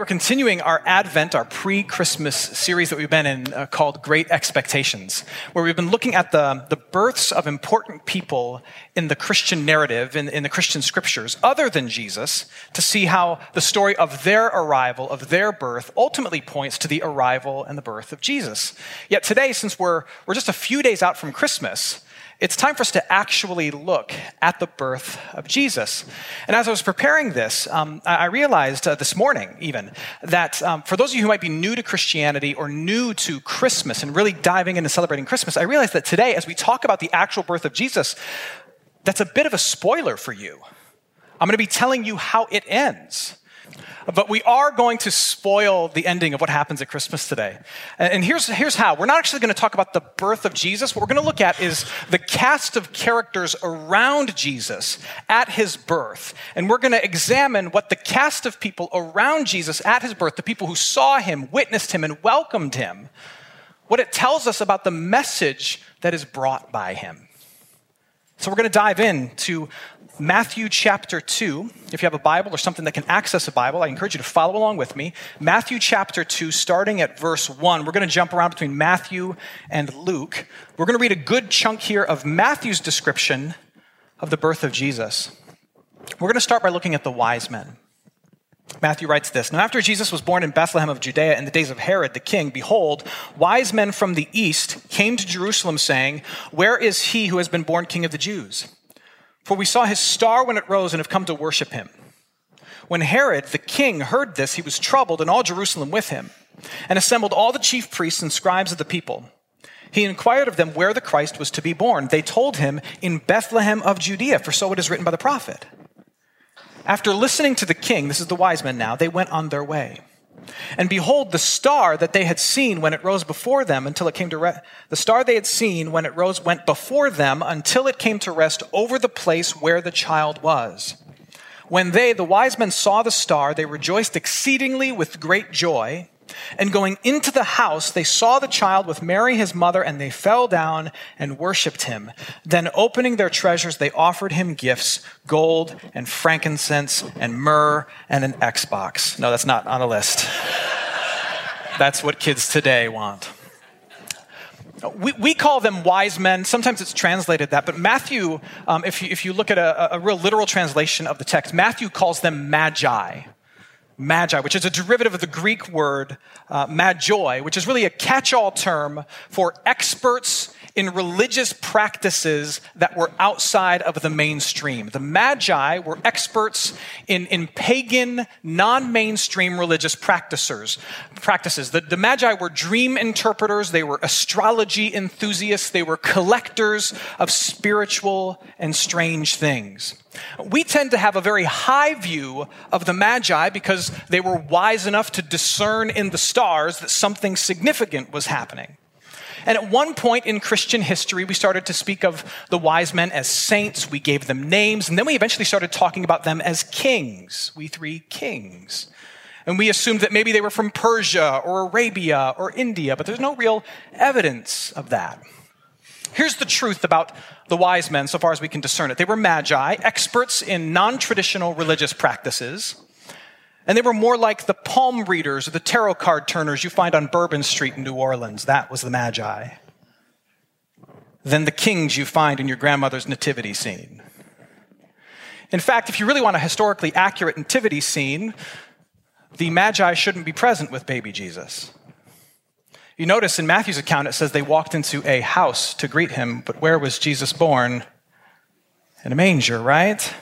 We're continuing our Advent, our pre Christmas series that we've been in uh, called Great Expectations, where we've been looking at the, the births of important people in the Christian narrative, in, in the Christian scriptures, other than Jesus, to see how the story of their arrival, of their birth, ultimately points to the arrival and the birth of Jesus. Yet today, since we're, we're just a few days out from Christmas, it's time for us to actually look at the birth of Jesus. And as I was preparing this, um, I realized uh, this morning, even, that um, for those of you who might be new to Christianity or new to Christmas and really diving into celebrating Christmas, I realized that today, as we talk about the actual birth of Jesus, that's a bit of a spoiler for you. I'm going to be telling you how it ends. But we are going to spoil the ending of what happens at Christmas today. And here's, here's how. We're not actually going to talk about the birth of Jesus. What we're going to look at is the cast of characters around Jesus at his birth. And we're going to examine what the cast of people around Jesus at his birth, the people who saw him, witnessed him, and welcomed him, what it tells us about the message that is brought by him. So we're going to dive into Matthew chapter 2. If you have a Bible or something that can access a Bible, I encourage you to follow along with me. Matthew chapter 2, starting at verse 1. We're going to jump around between Matthew and Luke. We're going to read a good chunk here of Matthew's description of the birth of Jesus. We're going to start by looking at the wise men. Matthew writes this Now, after Jesus was born in Bethlehem of Judea in the days of Herod the king, behold, wise men from the east came to Jerusalem, saying, Where is he who has been born king of the Jews? For we saw his star when it rose and have come to worship him. When Herod the king heard this, he was troubled, and all Jerusalem with him, and assembled all the chief priests and scribes of the people. He inquired of them where the Christ was to be born. They told him, In Bethlehem of Judea, for so it is written by the prophet. After listening to the king, this is the wise men now, they went on their way. And behold, the star that they had seen when it rose before them until it came to rest, the star they had seen when it rose went before them until it came to rest over the place where the child was. When they, the wise men, saw the star, they rejoiced exceedingly with great joy. And going into the house, they saw the child with Mary his mother, and they fell down and worshipped him. Then, opening their treasures, they offered him gifts gold and frankincense and myrrh and an Xbox. No, that's not on a list. that's what kids today want. We, we call them wise men. Sometimes it's translated that, but Matthew, um, if, you, if you look at a, a real literal translation of the text, Matthew calls them magi magi, which is a derivative of the Greek word uh, magoi, which is really a catch all term for experts in religious practices that were outside of the mainstream. The Magi were experts in, in pagan, non mainstream religious practices. practices. The, the Magi were dream interpreters, they were astrology enthusiasts, they were collectors of spiritual and strange things. We tend to have a very high view of the Magi they were wise enough to discern in the stars that something significant was happening. And at one point in Christian history, we started to speak of the wise men as saints. We gave them names, and then we eventually started talking about them as kings. We three kings. And we assumed that maybe they were from Persia or Arabia or India, but there's no real evidence of that. Here's the truth about the wise men, so far as we can discern it. They were magi, experts in non traditional religious practices, and they were more like the palm readers or the tarot card turners you find on Bourbon Street in New Orleans. That was the magi. Than the kings you find in your grandmother's nativity scene. In fact, if you really want a historically accurate nativity scene, the magi shouldn't be present with baby Jesus. You notice in Matthew's account, it says they walked into a house to greet him, but where was Jesus born? In a manger, right?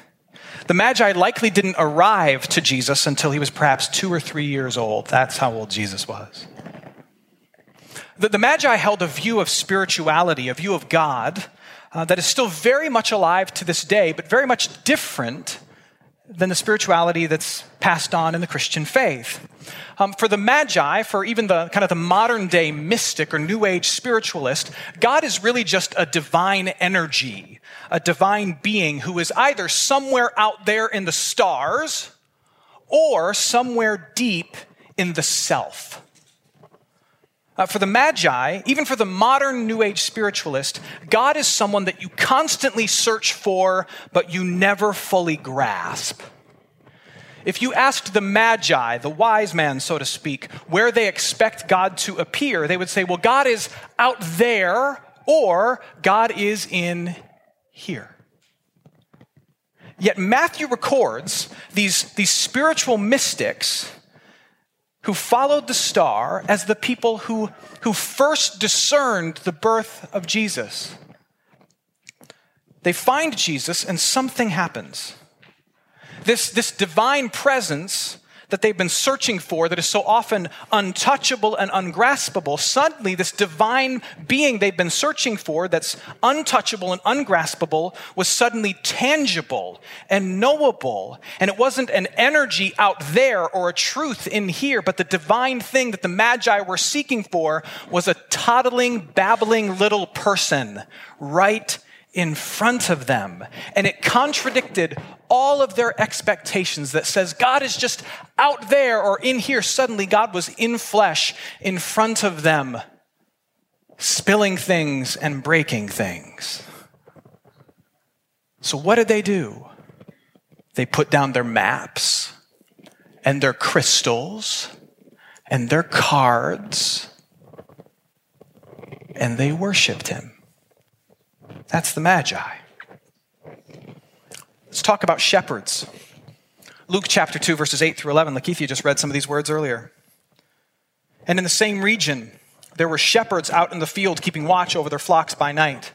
The Magi likely didn't arrive to Jesus until he was perhaps two or three years old. That's how old Jesus was. The, the Magi held a view of spirituality, a view of God, uh, that is still very much alive to this day, but very much different than the spirituality that's passed on in the Christian faith. Um, for the Magi, for even the kind of the modern day mystic or New Age spiritualist, God is really just a divine energy, a divine being who is either somewhere out there in the stars or somewhere deep in the self. Uh, for the Magi, even for the modern New Age spiritualist, God is someone that you constantly search for, but you never fully grasp. If you asked the Magi, the wise man, so to speak, where they expect God to appear, they would say, well, God is out there, or God is in here. Yet Matthew records these, these spiritual mystics who followed the star as the people who, who first discerned the birth of Jesus. They find Jesus and something happens. This, this divine presence that they've been searching for that is so often untouchable and ungraspable, suddenly this divine being they've been searching for that's untouchable and ungraspable was suddenly tangible and knowable. And it wasn't an energy out there or a truth in here, but the divine thing that the Magi were seeking for was a toddling, babbling little person right in front of them. And it contradicted all of their expectations that says God is just out there or in here. Suddenly, God was in flesh in front of them, spilling things and breaking things. So, what did they do? They put down their maps and their crystals and their cards and they worshiped him. That's the Magi. Let's talk about shepherds. Luke chapter 2, verses 8 through 11. Lakeithia just read some of these words earlier. And in the same region, there were shepherds out in the field keeping watch over their flocks by night.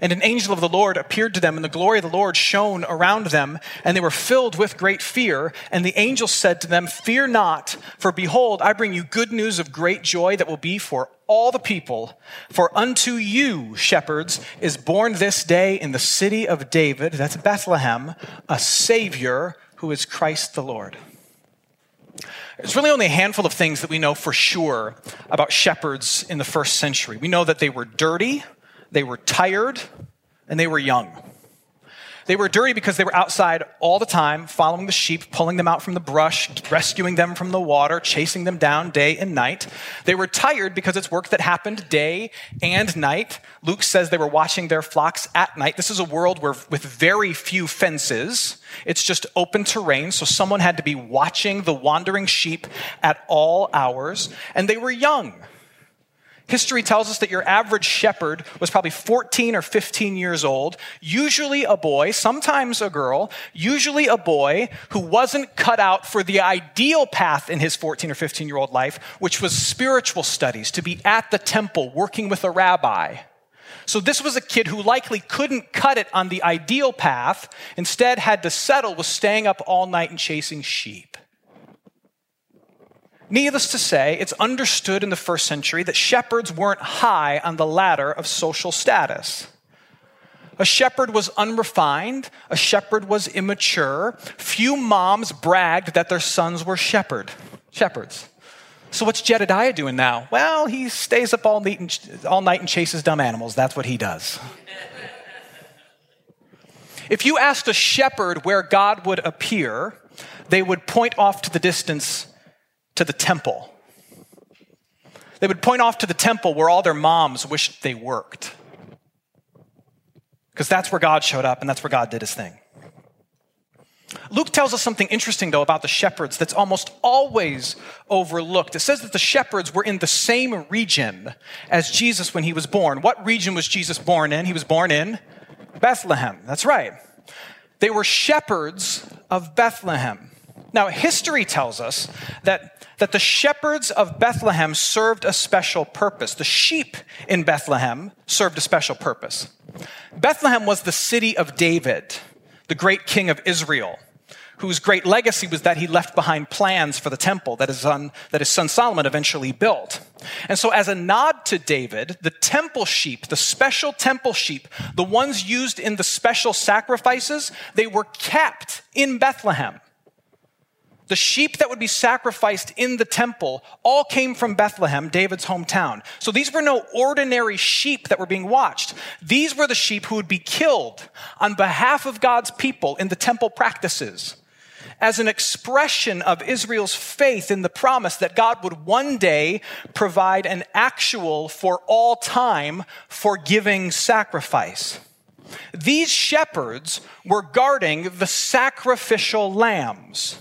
And an angel of the Lord appeared to them, and the glory of the Lord shone around them, and they were filled with great fear. And the angel said to them, Fear not, for behold, I bring you good news of great joy that will be for all the people. For unto you, shepherds, is born this day in the city of David, that's Bethlehem, a Savior who is Christ the Lord. There's really only a handful of things that we know for sure about shepherds in the first century. We know that they were dirty they were tired, and they were young. They were dirty because they were outside all the time, following the sheep, pulling them out from the brush, rescuing them from the water, chasing them down day and night. They were tired because it's work that happened day and night. Luke says they were watching their flocks at night. This is a world where, with very few fences, it's just open terrain, so someone had to be watching the wandering sheep at all hours. And they were young. History tells us that your average shepherd was probably 14 or 15 years old, usually a boy, sometimes a girl, usually a boy who wasn't cut out for the ideal path in his 14 or 15 year old life, which was spiritual studies, to be at the temple working with a rabbi. So this was a kid who likely couldn't cut it on the ideal path, instead had to settle with staying up all night and chasing sheep. Needless to say, it's understood in the first century that shepherds weren't high on the ladder of social status. A shepherd was unrefined, a shepherd was immature. Few moms bragged that their sons were shepherd, shepherds. So what's Jedediah doing now? Well, he stays up all night and, all night and chases dumb animals. That's what he does. if you asked a shepherd where God would appear, they would point off to the distance to the temple. They would point off to the temple where all their moms wished they worked. Because that's where God showed up and that's where God did his thing. Luke tells us something interesting, though, about the shepherds that's almost always overlooked. It says that the shepherds were in the same region as Jesus when he was born. What region was Jesus born in? He was born in Bethlehem. That's right. They were shepherds of Bethlehem. Now, history tells us that that the shepherds of Bethlehem served a special purpose. The sheep in Bethlehem served a special purpose. Bethlehem was the city of David. the great king of Israel, whose great legacy was that he left behind plans for the temple that his son, that his son Solomon eventually built. And so, as a nod to David, the temple sheep, the special temple sheep, the ones used in the special sacrifices, they were kept in Bethlehem. The sheep that would be sacrificed in the temple all came from Bethlehem, David's hometown. So these were no ordinary sheep that were being watched. These were the sheep who would be killed on behalf of God's people in the temple practices as an expression of Israel's faith in the promise that God would one day provide an actual, for all time, forgiving sacrifice. These shepherds were guarding the sacrificial lambs.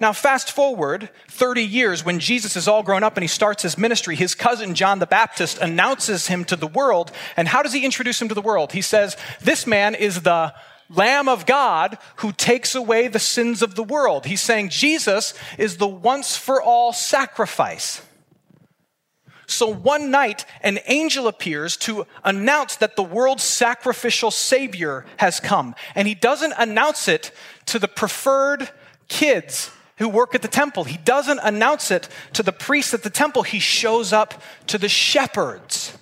Now, fast forward 30 years when Jesus is all grown up and he starts his ministry, his cousin John the Baptist announces him to the world. And how does he introduce him to the world? He says, This man is the Lamb of God who takes away the sins of the world. He's saying Jesus is the once for all sacrifice. So one night, an angel appears to announce that the world's sacrificial Savior has come. And he doesn't announce it to the preferred kids who work at the temple. He doesn't announce it to the priests at the temple. He shows up to the shepherds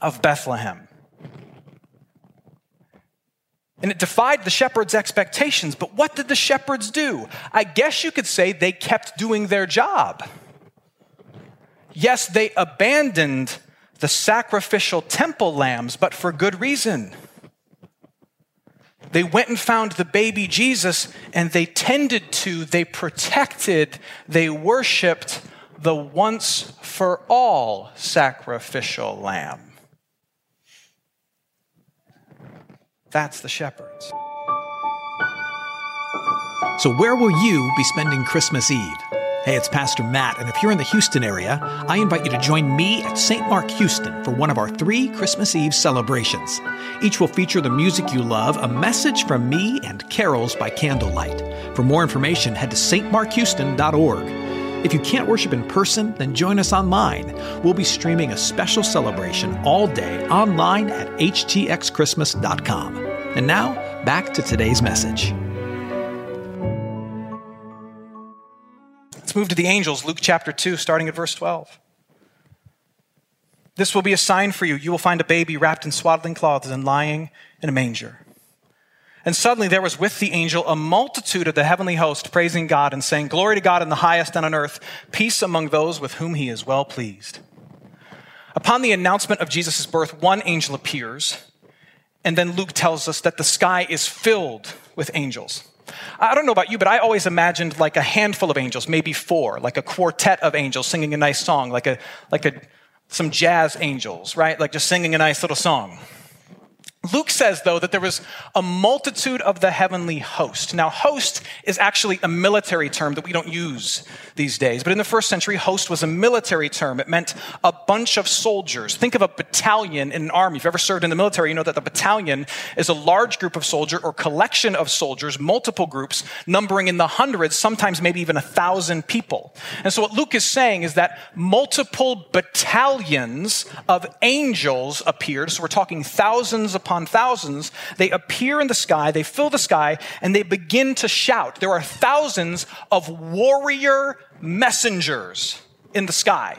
of Bethlehem. And it defied the shepherds' expectations. But what did the shepherds do? I guess you could say they kept doing their job. Yes, they abandoned the sacrificial temple lambs, but for good reason. They went and found the baby Jesus and they tended to, they protected, they worshiped the once for all sacrificial lamb. That's the shepherds. So, where will you be spending Christmas Eve? Hey, it's Pastor Matt, and if you're in the Houston area, I invite you to join me at St. Mark Houston for one of our three Christmas Eve celebrations. Each will feature the music you love, a message from me, and carols by candlelight. For more information, head to stmarkhouston.org. If you can't worship in person, then join us online. We'll be streaming a special celebration all day online at htxchristmas.com. And now, back to today's message. Move to the angels, Luke chapter 2, starting at verse 12. This will be a sign for you. You will find a baby wrapped in swaddling cloths and lying in a manger. And suddenly there was with the angel a multitude of the heavenly host praising God and saying, Glory to God in the highest and on earth, peace among those with whom he is well pleased. Upon the announcement of Jesus' birth, one angel appears, and then Luke tells us that the sky is filled with angels. I don't know about you, but I always imagined like a handful of angels, maybe four, like a quartet of angels singing a nice song, like a like a some jazz angels, right? Like just singing a nice little song. Luke says, though, that there was a multitude of the heavenly host. Now, host is actually a military term that we don't use these days. But in the first century, host was a military term. It meant a bunch of soldiers. Think of a battalion in an army. If you've ever served in the military, you know that the battalion is a large group of soldiers or collection of soldiers, multiple groups, numbering in the hundreds, sometimes maybe even a thousand people. And so what Luke is saying is that multiple battalions of angels appeared. So we're talking thousands upon upon thousands, they appear in the sky, they fill the sky, and they begin to shout. There are thousands of warrior messengers in the sky.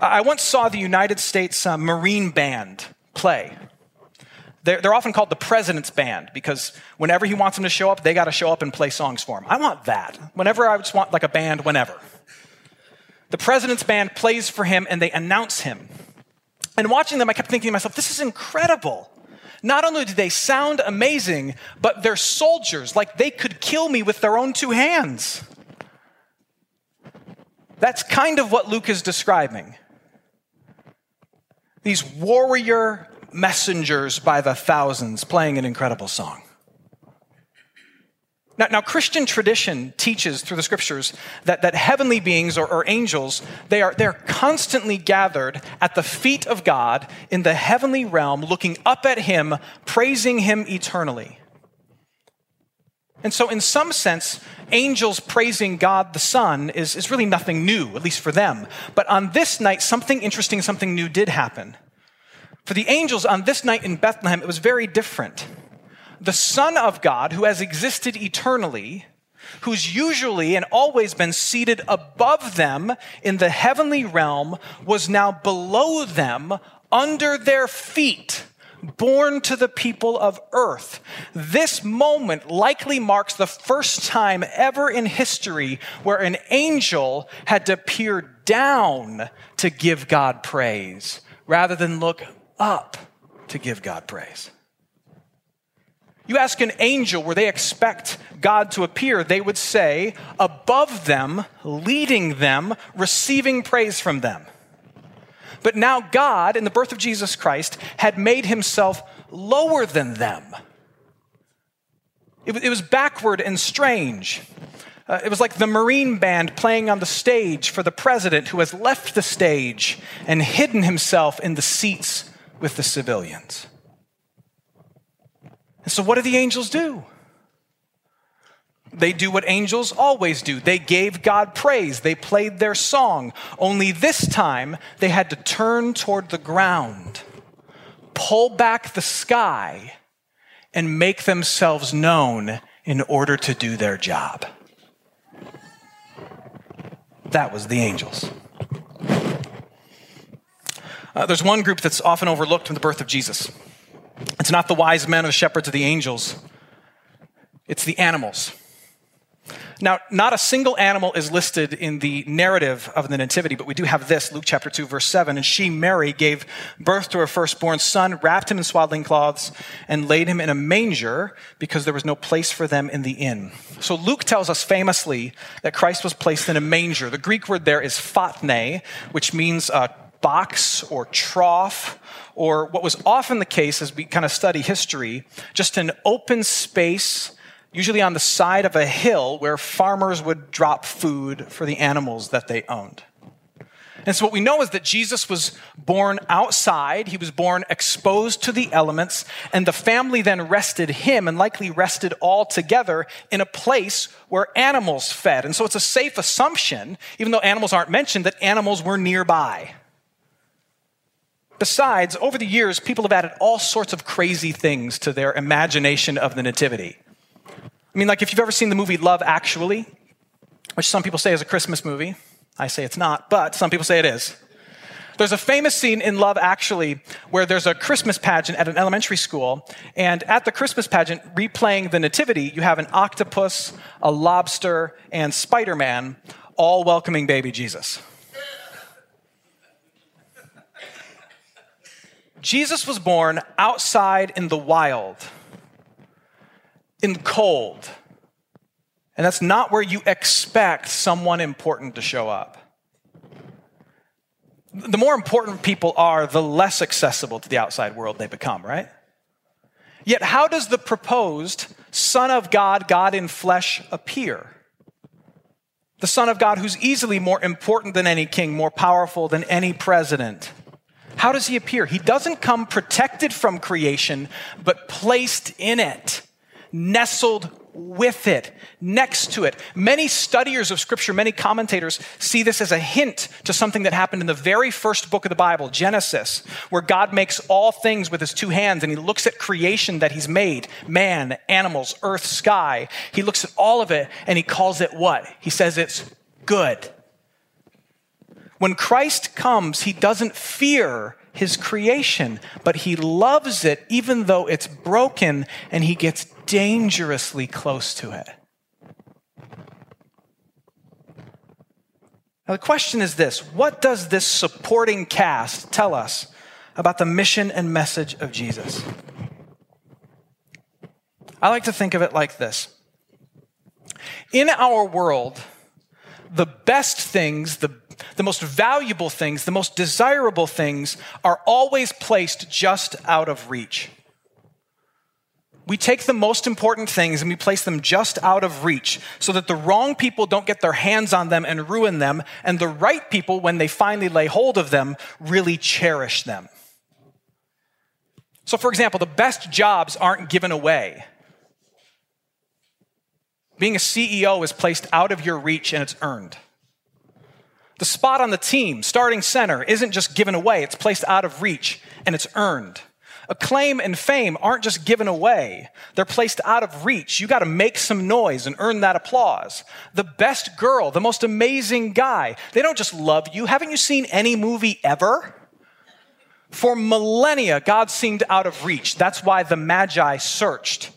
I once saw the United States uh, Marine Band play. They're, they're, often called the President's Band because whenever he wants them to show up, they got to show up and play songs for him. I want that. Whenever I just want like a band, whenever. The President's Band plays for him and they announce him. And watching them, I kept thinking to myself, this is incredible. Not only do they sound amazing, but they're soldiers, like they could kill me with their own two hands. That's kind of what Luke is describing. These warrior messengers by the thousands playing an incredible song. Now, now, Christian tradition teaches through the scriptures that, that heavenly beings or, or angels, they are, they're constantly gathered at the feet of God in the heavenly realm, looking up at Him, praising Him eternally. And so, in some sense, angels praising God the Son is, is really nothing new, at least for them. But on this night, something interesting, something new did happen. For the angels on this night in Bethlehem, it was very different. The Son of God, who has existed eternally, who's usually and always been seated above them in the heavenly realm, was now below them under their feet born to the people of earth. This moment likely marks the first time ever in history where an angel had to peer down to give God praise rather than look up to give God praise. You ask an angel where they expect God to appear, they would say, above them, leading them, receiving praise from them. But now God, in the birth of Jesus Christ, had made himself lower than them. It, it was backward and strange. Uh, it was like the Marine band playing on the stage for the president who has left the stage and hidden himself in the seats with the civilians. And so, what do the angels do? They do what angels always do. They gave God praise. They played their song. Only this time, they had to turn toward the ground, pull back the sky, and make themselves known in order to do their job. That was the angels. Uh, there's one group that's often overlooked in the birth of Jesus. It's not the wise men or the shepherds or the angels, it's the animals. Now, not a single animal is listed in the narrative of the Nativity, but we do have this, Luke chapter 2, verse 7. And she, Mary, gave birth to her firstborn son, wrapped him in swaddling cloths, and laid him in a manger because there was no place for them in the inn. So Luke tells us famously that Christ was placed in a manger. The Greek word there is phatne, which means a box or trough, or what was often the case as we kind of study history, just an open space usually on the side of a hill where farmers would drop food for the animals that they owned. And so, what we know is that Jesus was born outside. He was born exposed to the elements, and the family then rested him and likely rested all together in a place where animals fed. And so, it's a safe assumption, even though animals aren't mentioned, that animals were nearby. Besides, over the years, people have added all sorts of crazy things to their imagination of the Nativity. I mean, like if you've ever seen the movie Love Actually, which some people say is a Christmas movie, I say it's not, but some people say it is. There's a famous scene in Love Actually where there's a Christmas pageant at an elementary school, and at the Christmas pageant, replaying the Nativity, you have an octopus, a lobster, and Spider Man all welcoming baby Jesus. Jesus was born outside in the wild in cold. And that's not where you expect someone important to show up. The more important people are, the less accessible to the outside world they become, right? Yet, how does the proposed Son of God, God in flesh, appear? The Son of God who's easily more important than any king, more powerful than any president. How does he appear? He doesn't come protected from creation, but placed in it nestled with it, next to it. Many studiers of Scripture, many commentators see this as a hint to something that happened in the very first book of the Bible, Genesis, where God makes all things with his two hands and he looks at creation that he's made man, animals, earth, sky. He looks at all of it and he calls it what? He says it's good. When Christ comes, he doesn't fear his creation, but he loves it even though it's broken and he gets dangerously close to it. Now, the question is this what does this supporting cast tell us about the mission and message of Jesus? I like to think of it like this In our world, the best things, the, the most valuable things, the most desirable things are always placed just out of reach we take the most important things and we place them just out of reach so that the wrong people don't get their hands on them and ruin them, and the right people, when they finally lay hold of them, really cherish them. So, for example, the best jobs aren't given away. Being a CEO is placed out of your reach and it's earned. The spot on the team, starting center, isn't just given away, it's placed out of reach and it's earned. Acclaim and fame aren't just given away. They're placed out of reach. You got to make some noise and earn that applause. The best girl, the most amazing guy, they don't just love you. Haven't you seen any movie ever? For millennia, God seemed out of reach. That's why the Magi searched.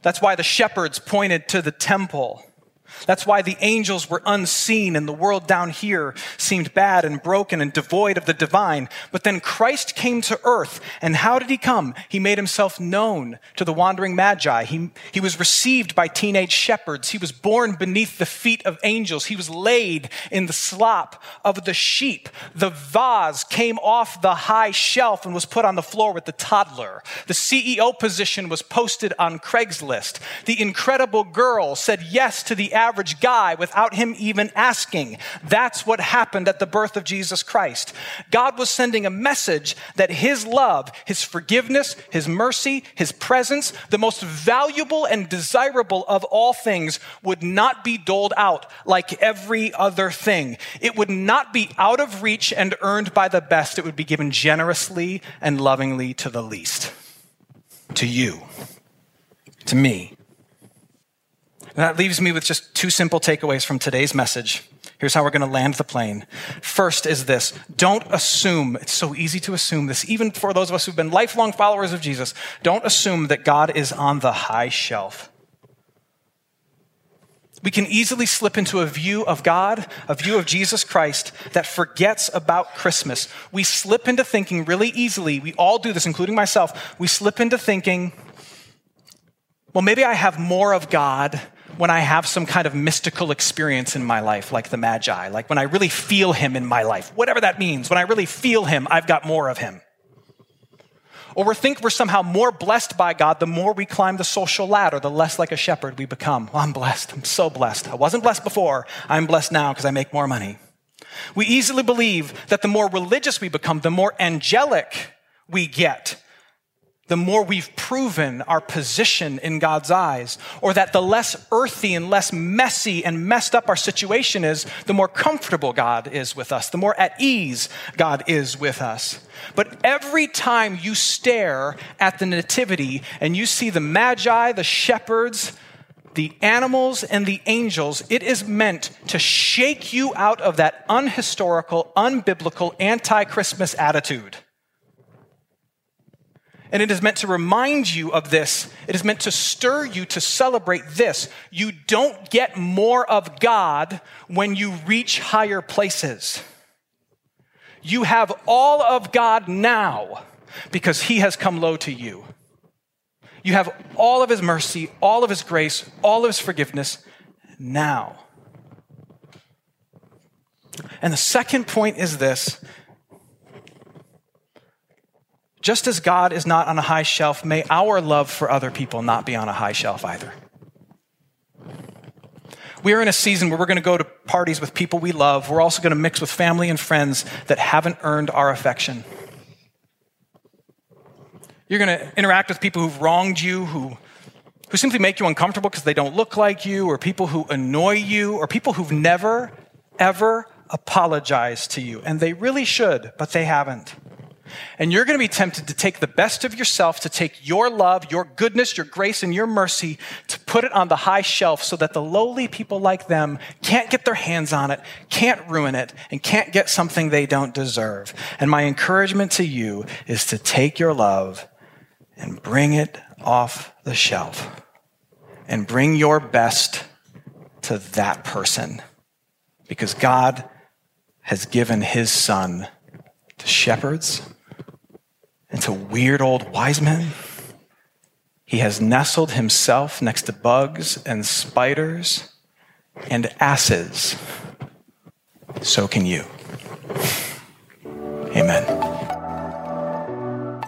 That's why the shepherds pointed to the temple. That's why the angels were unseen and the world down here seemed bad and broken and devoid of the divine. But then Christ came to earth. And how did he come? He made himself known to the wandering magi. He, he was received by teenage shepherds. He was born beneath the feet of angels. He was laid in the slop of the sheep. The vase came off the high shelf and was put on the floor with the toddler. The CEO position was posted on Craigslist. The incredible girl said yes to the average guy without him even asking. That's what happened at the birth of Jesus Christ. God was sending a message that his love, his forgiveness, his mercy, his presence, the most valuable and desirable of all things, would not be doled out like every other thing. It would not be out of reach and earned by the best. It would be given generously and lovingly to the least. To you. To me. That leaves me with just two simple takeaways from today's message. Here's how we're going to land the plane. First is this don't assume, it's so easy to assume this, even for those of us who've been lifelong followers of Jesus, don't assume that God is on the high shelf. We can easily slip into a view of God, a view of Jesus Christ that forgets about Christmas. We slip into thinking really easily, we all do this, including myself, we slip into thinking, well, maybe I have more of God when I have some kind of mystical experience in my life, like the Magi, like when I really feel Him in my life, whatever that means, when I really feel Him, I've got more of Him. Or we think we're somehow more blessed by God the more we climb the social ladder, the less like a shepherd we become. Well, I'm blessed. I'm so blessed. I wasn't blessed before. I'm blessed now because I make more money. We easily believe that the more religious we become, the more angelic we get the more we've proven our position in God's eyes, or that the less earthy and less messy and messed up our situation is, the more comfortable God is with us, the more at ease God is with us. But every time you stare at the Nativity and you see the Magi, the shepherds, the animals, and the angels, it is meant to shake you out of that unhistorical, unbiblical, anti Christmas attitude and it is meant to remind you of this. It is meant to stir you to celebrate this. You don't get more of God when you reach higher places. You have all of God now because He has come low to you. You have all of His mercy, all of His grace, all of His forgiveness now. And the second point is this just as God is not on a high shelf, may our love for other people not be on a high shelf either. We are in a season where we're going to go to parties with people we love. We're also going to mix with family and friends that haven't earned our affection. You're going to interact with people who've wronged you, who, who simply make you uncomfortable because they don't look like you, or people who annoy you, or people who've never, ever apologized to you. And they really should, but they haven't. And you're going to be tempted to take the best of yourself, to take your love, your goodness, your grace, and your mercy, to put it on the high shelf so that the lowly people like them can't get their hands on it, can't ruin it, and can't get something they don't deserve. And my encouragement to you is to take your love and bring it off the shelf and bring your best to that person because God has given his son to shepherds and to weird old wise men. He has nestled himself next to bugs and spiders and asses. So can you. Amen.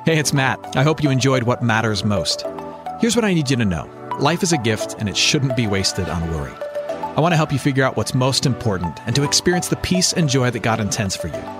Hey, it's Matt. I hope you enjoyed what matters most. Here's what I need you to know life is a gift, and it shouldn't be wasted on worry. I want to help you figure out what's most important and to experience the peace and joy that God intends for you.